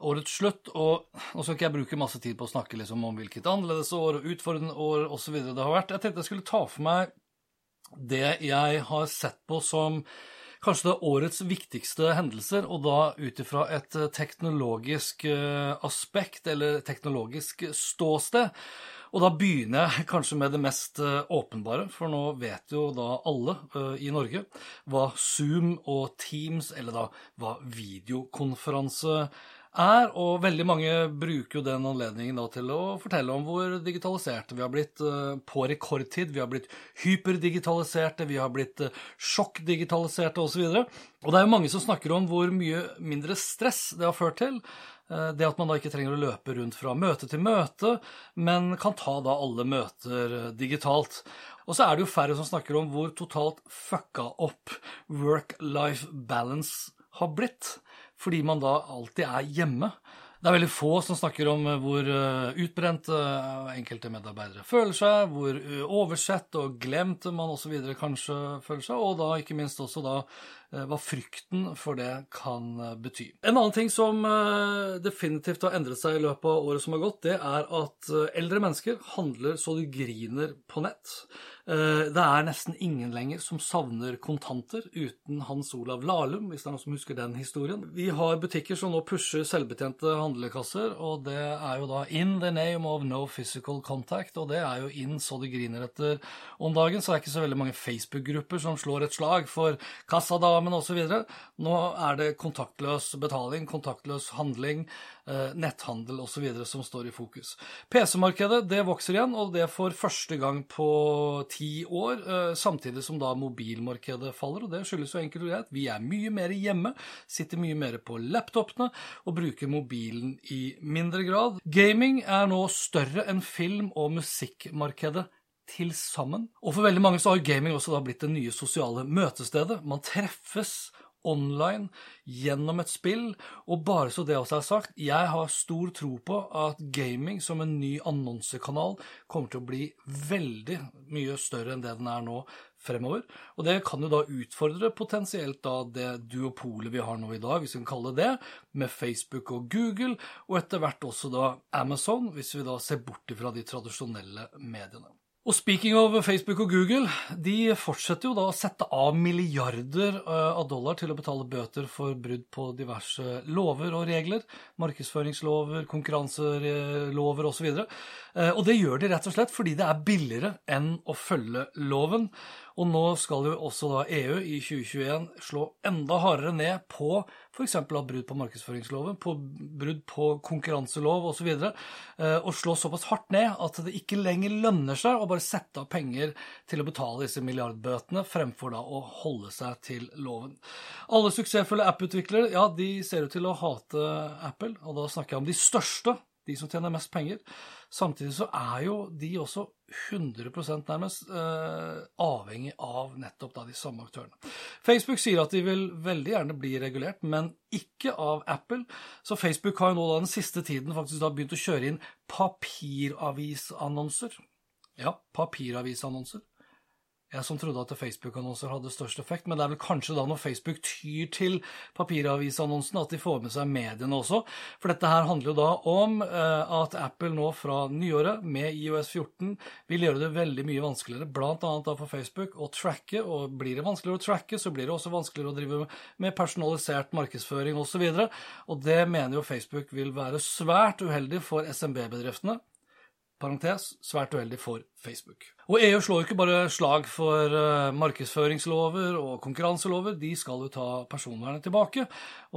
årets slutt, og nå skal ikke jeg bruke masse tid på å snakke liksom, om hvilket annerledes år og utfordrende år osv. det har vært. Jeg tenkte jeg skulle ta for meg det jeg har sett på som kanskje det årets viktigste hendelser, og da ut ifra et teknologisk eh, aspekt eller teknologisk ståsted. Og da begynner jeg kanskje med det mest eh, åpenbare, for nå vet jo da alle i Norge hva Zoom og Teams, eller da hva videokonferanse er, og veldig mange bruker jo den anledningen til å fortelle om hvor digitaliserte vi har blitt uh, på rekordtid. Vi har blitt hyperdigitaliserte, vi har blitt uh, sjokkdigitaliserte osv. Og, og det er jo mange som snakker om hvor mye mindre stress det har ført til. Uh, det at man da ikke trenger å løpe rundt fra møte til møte, men kan ta da alle møter digitalt. Og så er det jo færre som snakker om hvor totalt fucka opp work-life balance har blitt fordi man da alltid er hjemme. Det er veldig få som snakker om eh, hvor eh, utbrent eh, enkelte medarbeidere føler seg, hvor oversett og glemt man osv. kanskje føler seg, og da ikke minst også da hva frykten for det kan bety. En annen ting som definitivt har endret seg i løpet av året som har gått, det er at eldre mennesker handler så de griner på nett. Det er nesten ingen lenger som savner kontanter uten Hans Olav Lahlum, hvis det er noen som husker den historien. Vi har butikker som nå pusher selvbetjente handlekasser, og det er jo da in the name of no physical contact, og det er jo inn så det griner etter om dagen, så det er ikke så veldig mange Facebook-grupper som slår et slag for kassadamen osv. Nå er det kontaktløs betaling, kontaktløs handling, netthandel osv. som står i fokus. PC-markedet det vokser igjen, og det for første gang på ti år, eh, samtidig som da mobilmarkedet faller. Og det skyldes jo enkelt og greit vi er mye mer hjemme, sitter mye mer på laptopene og bruker mobilen i mindre grad. Gaming er nå større enn film- og musikkmarkedet til sammen. Og for veldig mange så har gaming også da blitt det nye sosiale møtestedet. Man treffes online gjennom et spill. Og bare så det også er sagt, jeg har stor tro på at gaming som en ny annonsekanal kommer til å bli veldig mye større enn det den er nå fremover. Og det kan jo da utfordre potensielt da det duopolet vi har nå i dag, hvis vi kan kalle det det, med Facebook og Google, og etter hvert også da Amazon, hvis vi da ser bort fra de tradisjonelle mediene. Og speaking of Facebook og Google, de fortsetter jo da å sette av milliarder eh, av dollar til å betale bøter for brudd på diverse lover og regler. Markedsføringslover, konkurranselover osv. Og, så eh, og det gjør de rett og slett fordi det er billigere enn å følge loven. Og nå skal jo også da EU i 2021 slå enda hardere ned på f.eks. brudd på markedsføringsloven, på brudd på konkurranselov osv. Og, så eh, og slå såpass hardt ned at det ikke lenger lønner seg å bare sette av penger til å betale disse milliardbøtene, fremfor da å holde seg til loven. Alle suksessfulle app-utviklere ja, de ser ut til å hate Apple, og da snakker jeg om de største de som tjener mest penger. Samtidig så er jo de også 100% nærmest eh, avhengig av nettopp da de samme aktørene. Facebook sier at de vil veldig gjerne bli regulert, men ikke av Apple. Så Facebook har jo nå da den siste tiden faktisk da begynt å kjøre inn papiravisannonser. Ja, papiravisannonser. Jeg som trodde at Facebook-annonser hadde størst effekt, men det er vel kanskje da når Facebook tyr til papiravisannonsene at de får med seg mediene også. For dette her handler jo da om eh, at Apple nå fra nyåret med IOS 14 vil gjøre det veldig mye vanskeligere, da for Facebook, å tracke. Og blir det vanskeligere å tracke, så blir det også vanskeligere å drive med personalisert markedsføring osv. Og, så og det mener jo Facebook vil være svært uheldig for SMB-bedriftene parentes, svært uheldig for Facebook. Og EU slår jo ikke bare slag for uh, markedsføringslover og konkurranselover, de skal jo ta personvernet tilbake.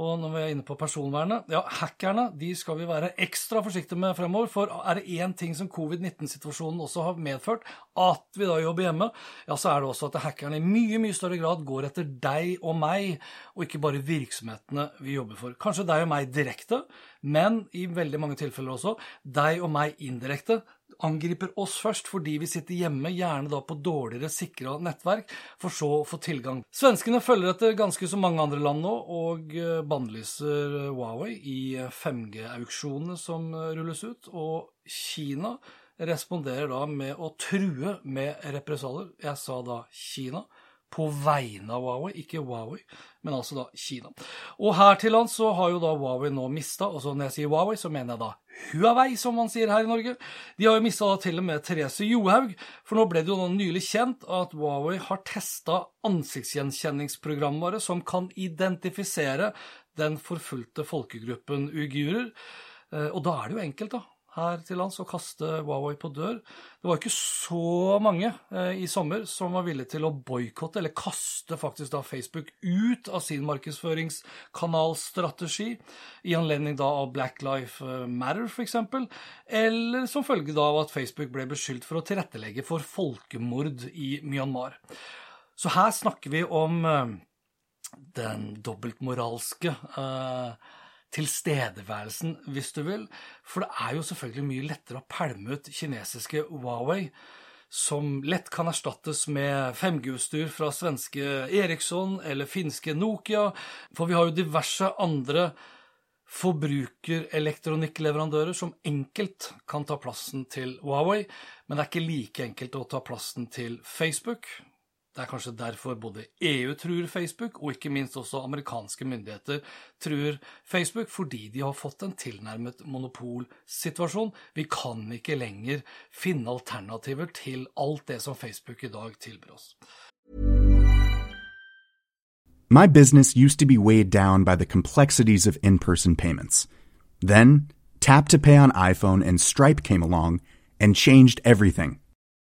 Og når vi er inne på personvernet, ja, hackerne de skal vi være ekstra forsiktige med fremover. For er det én ting som covid-19-situasjonen også har medført, at vi da jobber hjemme, ja, så er det også at hackerne i mye, mye større grad går etter deg og meg, og ikke bare virksomhetene vi jobber for. Kanskje deg og meg direkte, men i veldig mange tilfeller også deg og meg indirekte angriper oss først fordi vi sitter hjemme, gjerne da på dårligere sikra nettverk, for så å få tilgang. Svenskene følger etter ganske som mange andre land nå, og eh, bannlyser eh, Huawei i 5G-auksjonene som eh, rulles ut. Og Kina responderer da med å true med represalier. Jeg sa da Kina på vegne av Huawei, ikke Huawei, men altså da Kina. Og her til lands så har jo da Huawei nå mista, og så når jeg sier Huawei, så mener jeg da Huawei, som man sier her i Norge. De har jo mista til og med Therese Johaug, for nå ble det jo nå nylig kjent at Huawei har testa ansiktsgjenkjenningsprogramvare som kan identifisere den forfulgte folkegruppen uigurer. Eh, og da er det jo enkelt, da her til lands og kaste Huawei på dør. Det var ikke så mange eh, i sommer som var villige til å boikotte, eller kaste faktisk da Facebook ut av sin markedsføringskanalstrategi, i anledning da av Black Life Matter f.eks., eller som følge da av at Facebook ble beskyldt for å tilrettelegge for folkemord i Myanmar. Så her snakker vi om eh, den dobbeltmoralske eh, tilstedeværelsen, hvis du vil. For det er jo selvfølgelig mye lettere å pælme ut kinesiske Huawei, som lett kan erstattes med 5G-utstyr fra svenske Eriksson eller finske Nokia, for vi har jo diverse andre forbrukerelektronikkleverandører som enkelt kan ta plassen til Huawei, men det er ikke like enkelt å ta plassen til Facebook. Det er kanskje derfor både EU truer Facebook, og ikke minst også amerikanske myndigheter truer Facebook, fordi de har fått en tilnærmet monopolsituasjon. Vi kan ikke lenger finne alternativer til alt det som Facebook i dag tilbyr oss. My business used to be weighed down by the complexities of in-person payments. Then, Tap to Pay on iPhone and Stripe came along and changed everything.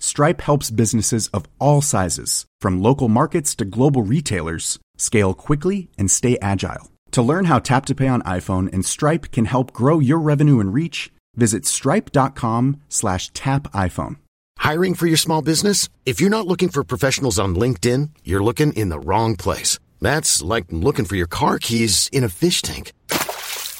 Stripe helps businesses of all sizes, from local markets to global retailers, scale quickly and stay agile. To learn how Tap to Pay on iPhone and Stripe can help grow your revenue and reach, visit stripe.com/tapiphone. Hiring for your small business? If you're not looking for professionals on LinkedIn, you're looking in the wrong place. That's like looking for your car keys in a fish tank.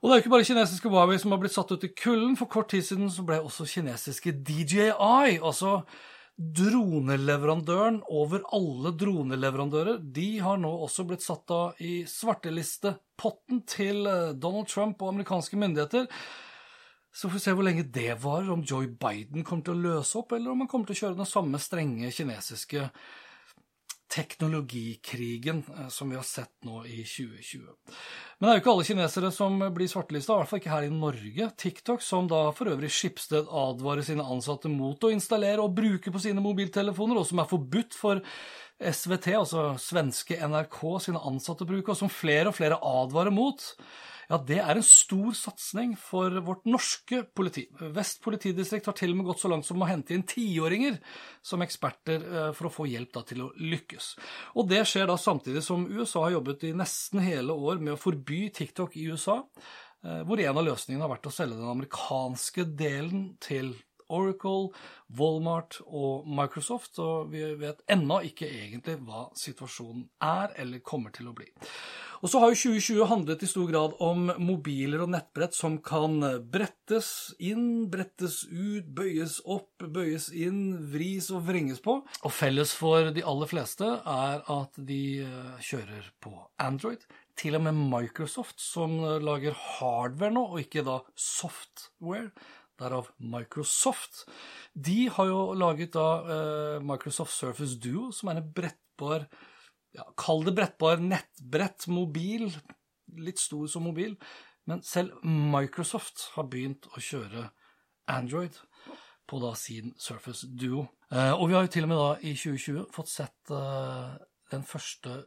Og det er jo ikke bare kinesiske Huawei som har blitt satt ut i kulden. For kort tid siden så ble også kinesiske DJI, altså droneleverandøren over alle droneleverandører, de har nå også blitt satt av i svartelistepotten til eh, Donald Trump og amerikanske myndigheter. Så får vi se hvor lenge det varer, om Joe Biden kommer til å løse opp, eller om han kommer til å kjøre den samme strenge kinesiske teknologikrigen eh, som vi har sett nå i 2020. Men det er jo ikke alle kinesere som blir svartelista, i hvert fall ikke her i Norge. TikTok, som da for øvrig Skipsted advarer sine ansatte mot å installere og bruke på sine mobiltelefoner, og som er forbudt for SVT, altså svenske NRK, sine ansatte bruker, og som flere og flere advarer mot, ja, det er en stor satsing for vårt norske politi. Vest politidistrikt har til og med gått så langt som å hente inn tiåringer som eksperter eh, for å få hjelp da, til å lykkes. Og det skjer da samtidig som USA har jobbet i nesten hele år med å forby TikTok i USA, eh, hvor en av løsningene har vært å selge den amerikanske delen til Oracle, Walmart og Microsoft, og vi vet ennå ikke egentlig hva situasjonen er eller kommer til å bli. Og så har jo 2020 handlet i stor grad om mobiler og nettbrett som kan brettes inn, brettes ut, bøyes opp, bøyes inn, vris og vrenges på. Og felles for de aller fleste er at de eh, kjører på Android. Til og med Microsoft, som lager hardware nå, og ikke da software derav Microsoft. De har jo laget da eh, Microsoft Surface Duo, som er en brettbar ja, Kall det brettbar nettbrett, mobil. Litt stor som mobil. Men selv Microsoft har begynt å kjøre Android på da sin Surface Duo. Eh, og vi har jo til og med da i 2020 fått sett eh, den første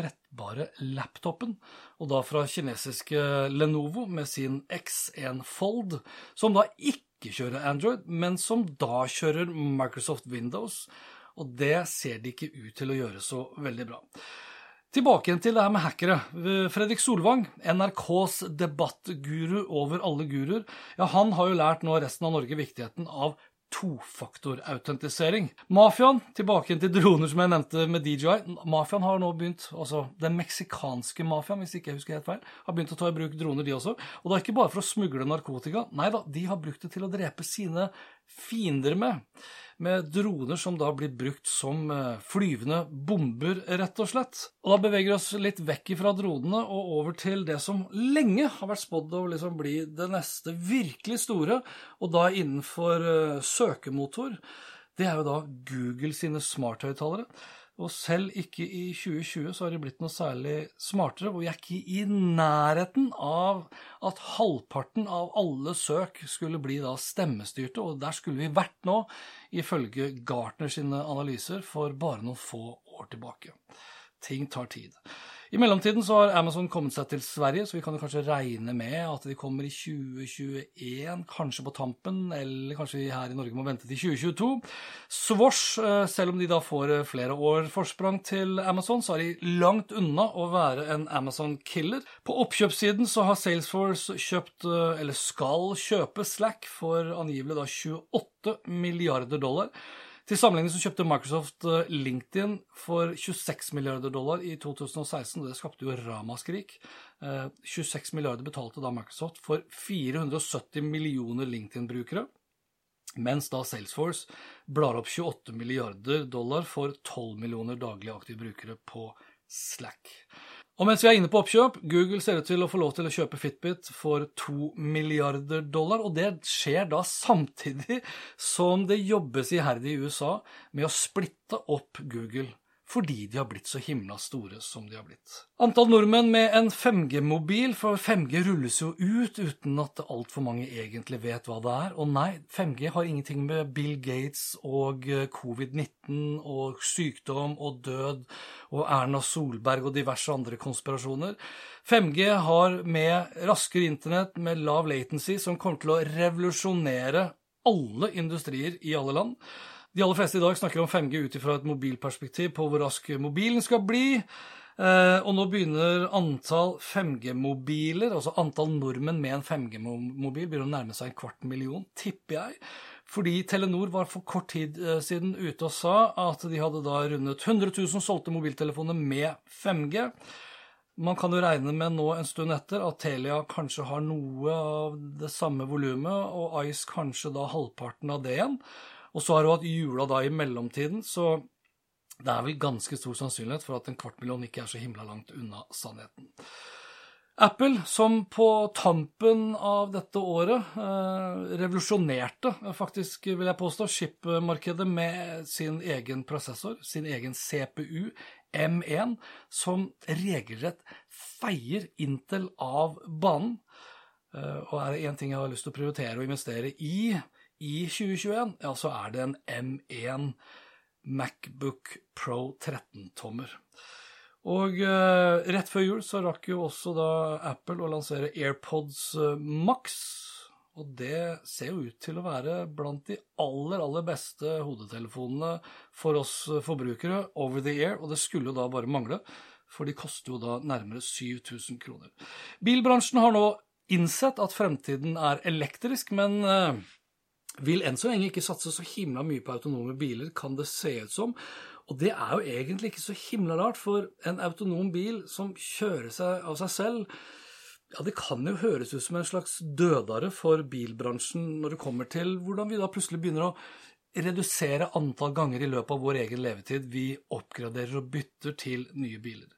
brettbare laptopen, og da fra kinesiske Lenovo med sin X1 Fold, som da ikke kjører Android, men som da kjører Microsoft Windows, og det ser de ikke ut til å gjøre så veldig bra. Tilbake igjen til det her med hackere. Fredrik Solvang, NRKs debattguru over alle guruer, ja, han har jo lært nå resten av Norge viktigheten av tofaktorautentisering. Mafiaen, tilbake til droner som jeg nevnte med DJI. Mafiaen har nå begynt, altså den meksikanske mafiaen, hvis ikke jeg husker helt feil, har begynt å ta i bruk droner, de også. Og det er ikke bare for å smugle narkotika. Nei da, de har brukt det til å drepe sine fiender med med droner som da blir brukt som eh, flyvende bomber, rett og slett. Og da beveger vi oss litt vekk fra dronene og over til det som lenge har vært spådd å liksom bli det neste virkelig store, og da innenfor uh, søkemotor. Det er jo da Google sine smarthøyttalere. Og selv ikke i 2020 så har de blitt noe særlig smartere. Og vi er ikke i nærheten av at halvparten av alle søk skulle bli da stemmestyrte, og der skulle vi vært nå, ifølge Gartner sine analyser, for bare noen få år tilbake. Ting tar tid. I mellomtiden så har Amazon kommet seg til Sverige, så vi kan jo kanskje regne med at de kommer i 2021, kanskje på tampen, eller kanskje vi her i Norge må vente til 2022. Swosh, eh, selv om de da får eh, flere år forsprang til Amazon, så er de langt unna å være en Amazon-killer. På oppkjøpssiden så har Salesforce kjøpt, eh, eller skal kjøpe, Slack for angivelig da 28 milliarder dollar. Til sammenligning så kjøpte Microsoft eh, LinkedIn for 26 milliarder dollar i 2016, og det skapte jo ramaskrik. 26 eh, milliarder betalte da Microsoft for 470 millioner LinkedIn-brukere, mens da Salesforce blar opp 28 milliarder dollar for 12 millioner daglige aktive brukere på Slack. Og mens vi er inne på oppkjøp, Google ser ut til å få lov til å kjøpe Fitbit for to milliarder dollar, og det skjer da samtidig som det jobbes iherdig i USA med å splitte opp Google fordi de har blitt så himla store som de har blitt. Antall nordmenn med en 5G-mobil, for 5G rulles jo ut uten at altfor mange egentlig vet hva det er. Og nei, 5G har ingenting med Bill Gates og eh, covid-19 og sykdom og død og Erna Solberg og diverse andre konspirasjoner. 5G har med raskere internett, med lav latency, som kommer til å revolusjonere alle industrier i alle land. De aller fleste i dag snakker om 5G ut ifra et mobilperspektiv på hvor rask mobilen skal bli. Eh, og nå begynner antall 5G-mobiler, altså antall nordmenn med en 5G-mobil, begynner å nærme seg en kvart million, tipper jeg. Fordi Telenor var for kort tid eh, siden ute og sa at de hadde da rundet 100 000 solgte mobiltelefoner med 5G. Man kan jo regne med nå en stund etter at Telia kanskje har noe av det samme volumet, og Ice kanskje da halvparten av det igjen. Og så har hun hatt jula da i mellomtiden, så det er vel ganske stor sannsynlighet for at en kvart million ikke er så himla langt unna sannheten. Apple, som på tampen av dette året eh, revolusjonerte, faktisk vil jeg påstå, chip-markedet med sin egen prosessor, sin egen CPU, M1, som regelrett feier Intel av banen. Eh, og er det én ting jeg har lyst til å prioritere å investere i, i 2021, ja, så er det en M1 Macbook Pro 13-tommer. Og eh, rett før jul så rakk jo også da Apple å lansere AirPods Max. Og det ser jo ut til å være blant de aller, aller beste hodetelefonene for oss forbrukere over the air, og det skulle jo da bare mangle, for de koster jo da nærmere 7000 kroner. Bilbransjen har nå innsett at fremtiden er elektrisk, men uh, vil enn så lenge ikke satse så himla mye på autonome biler, kan det se ut som. Og det er jo egentlig ikke så himla rart, for en autonom bil som kjører seg av seg selv, ja, det kan jo høres ut som en slags dødare for bilbransjen når det kommer til hvordan vi da plutselig begynner å redusere antall ganger i løpet av vår egen levetid vi oppgraderer og bytter til nye biler.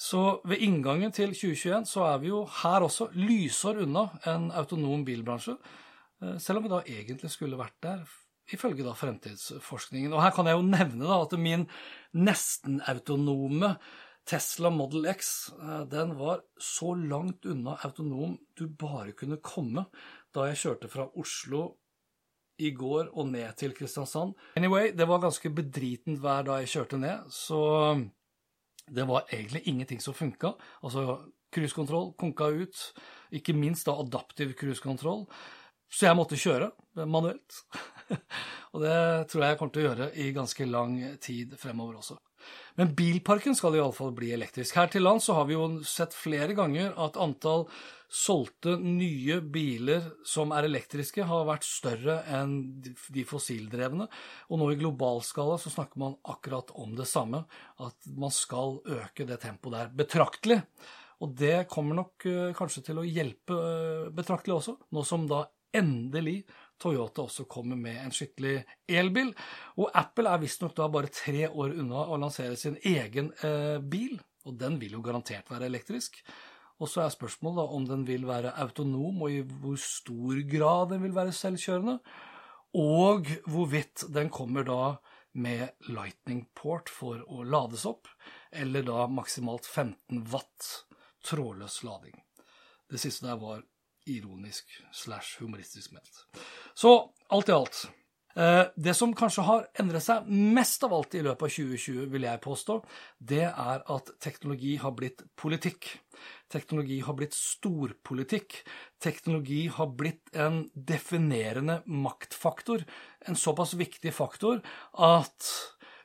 Så ved inngangen til 2021 så er vi jo her også lysår unna en autonom bilbransje, selv om vi da egentlig skulle vært der ifølge da fremtidsforskningen. Og her kan jeg jo nevne da at min nesten-autonome Tesla Model X eh, den var så langt unna autonom du bare kunne komme da jeg kjørte fra Oslo i går og ned til Kristiansand. Anyway, det var ganske bedritent vær da jeg kjørte ned, så det var egentlig ingenting som funka. Altså, cruisekontroll konka ut, ikke minst da adaptiv cruisekontroll. Så jeg måtte kjøre manuelt. og det tror jeg jeg kommer til å gjøre i ganske lang tid fremover også. Men bilparken skal iallfall bli elektrisk. Her til lands så har vi jo sett flere ganger at antall solgte nye biler som er elektriske, har vært større enn de fossildrevne. Og nå i globalskala så snakker man akkurat om det samme, at man skal øke det tempoet der betraktelig. Og det kommer nok uh, kanskje til å hjelpe uh, betraktelig også, nå som da endelig Toyota også kommer med en skikkelig elbil. Og Apple er visstnok da bare tre år unna å lansere sin egen eh, bil, og den vil jo garantert være elektrisk. Og så er spørsmålet da om den vil være autonom, og i hvor stor grad den vil være selvkjørende. Og hvorvidt den kommer da med lightning port for å lades opp, eller da maksimalt 15 watt trådløs lading. Det siste der var ironisk slash humoristisk ment. Så alt i alt. Eh, det som kanskje har endret seg mest av alt i løpet av 2020, vil jeg påstå, det er at teknologi har blitt politikk. Teknologi har blitt storpolitikk. Teknologi har blitt en definerende maktfaktor. En såpass viktig faktor at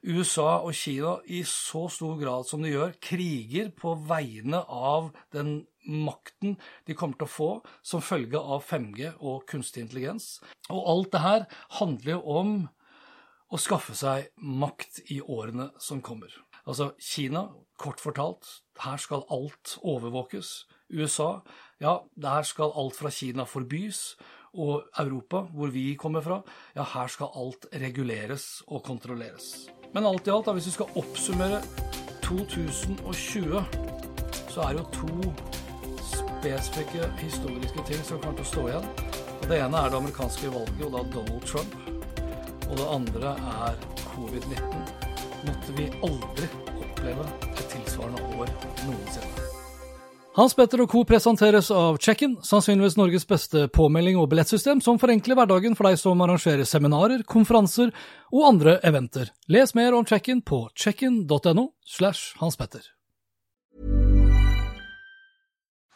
USA og Kina i så stor grad som de gjør, kriger på vegne av den makten de kommer til å få som følge av 5G og kunstig intelligens. Og alt det her handler jo om å skaffe seg makt i årene som kommer. Altså Kina, kort fortalt, her skal alt overvåkes. USA, ja, der skal alt fra Kina forbys. Og Europa, hvor vi kommer fra, ja, her skal alt reguleres og kontrolleres. Men alt i alt, da, hvis vi skal oppsummere 2020, så er det jo to spesifikke historiske ting som kommer til å stå igjen. Og Det ene er det amerikanske valget, og da Donald Trump. Og det andre er covid-19. Måtte vi aldri oppleve et tilsvarende år noensinne. Hans Petter og co. presenteres av Check-in, sannsynligvis Norges beste påmelding og billettsystem som forenkler hverdagen for deg som arrangerer seminarer, konferanser og andre eventer. Les mer om Check-in på checkin.no slash Hans Petter.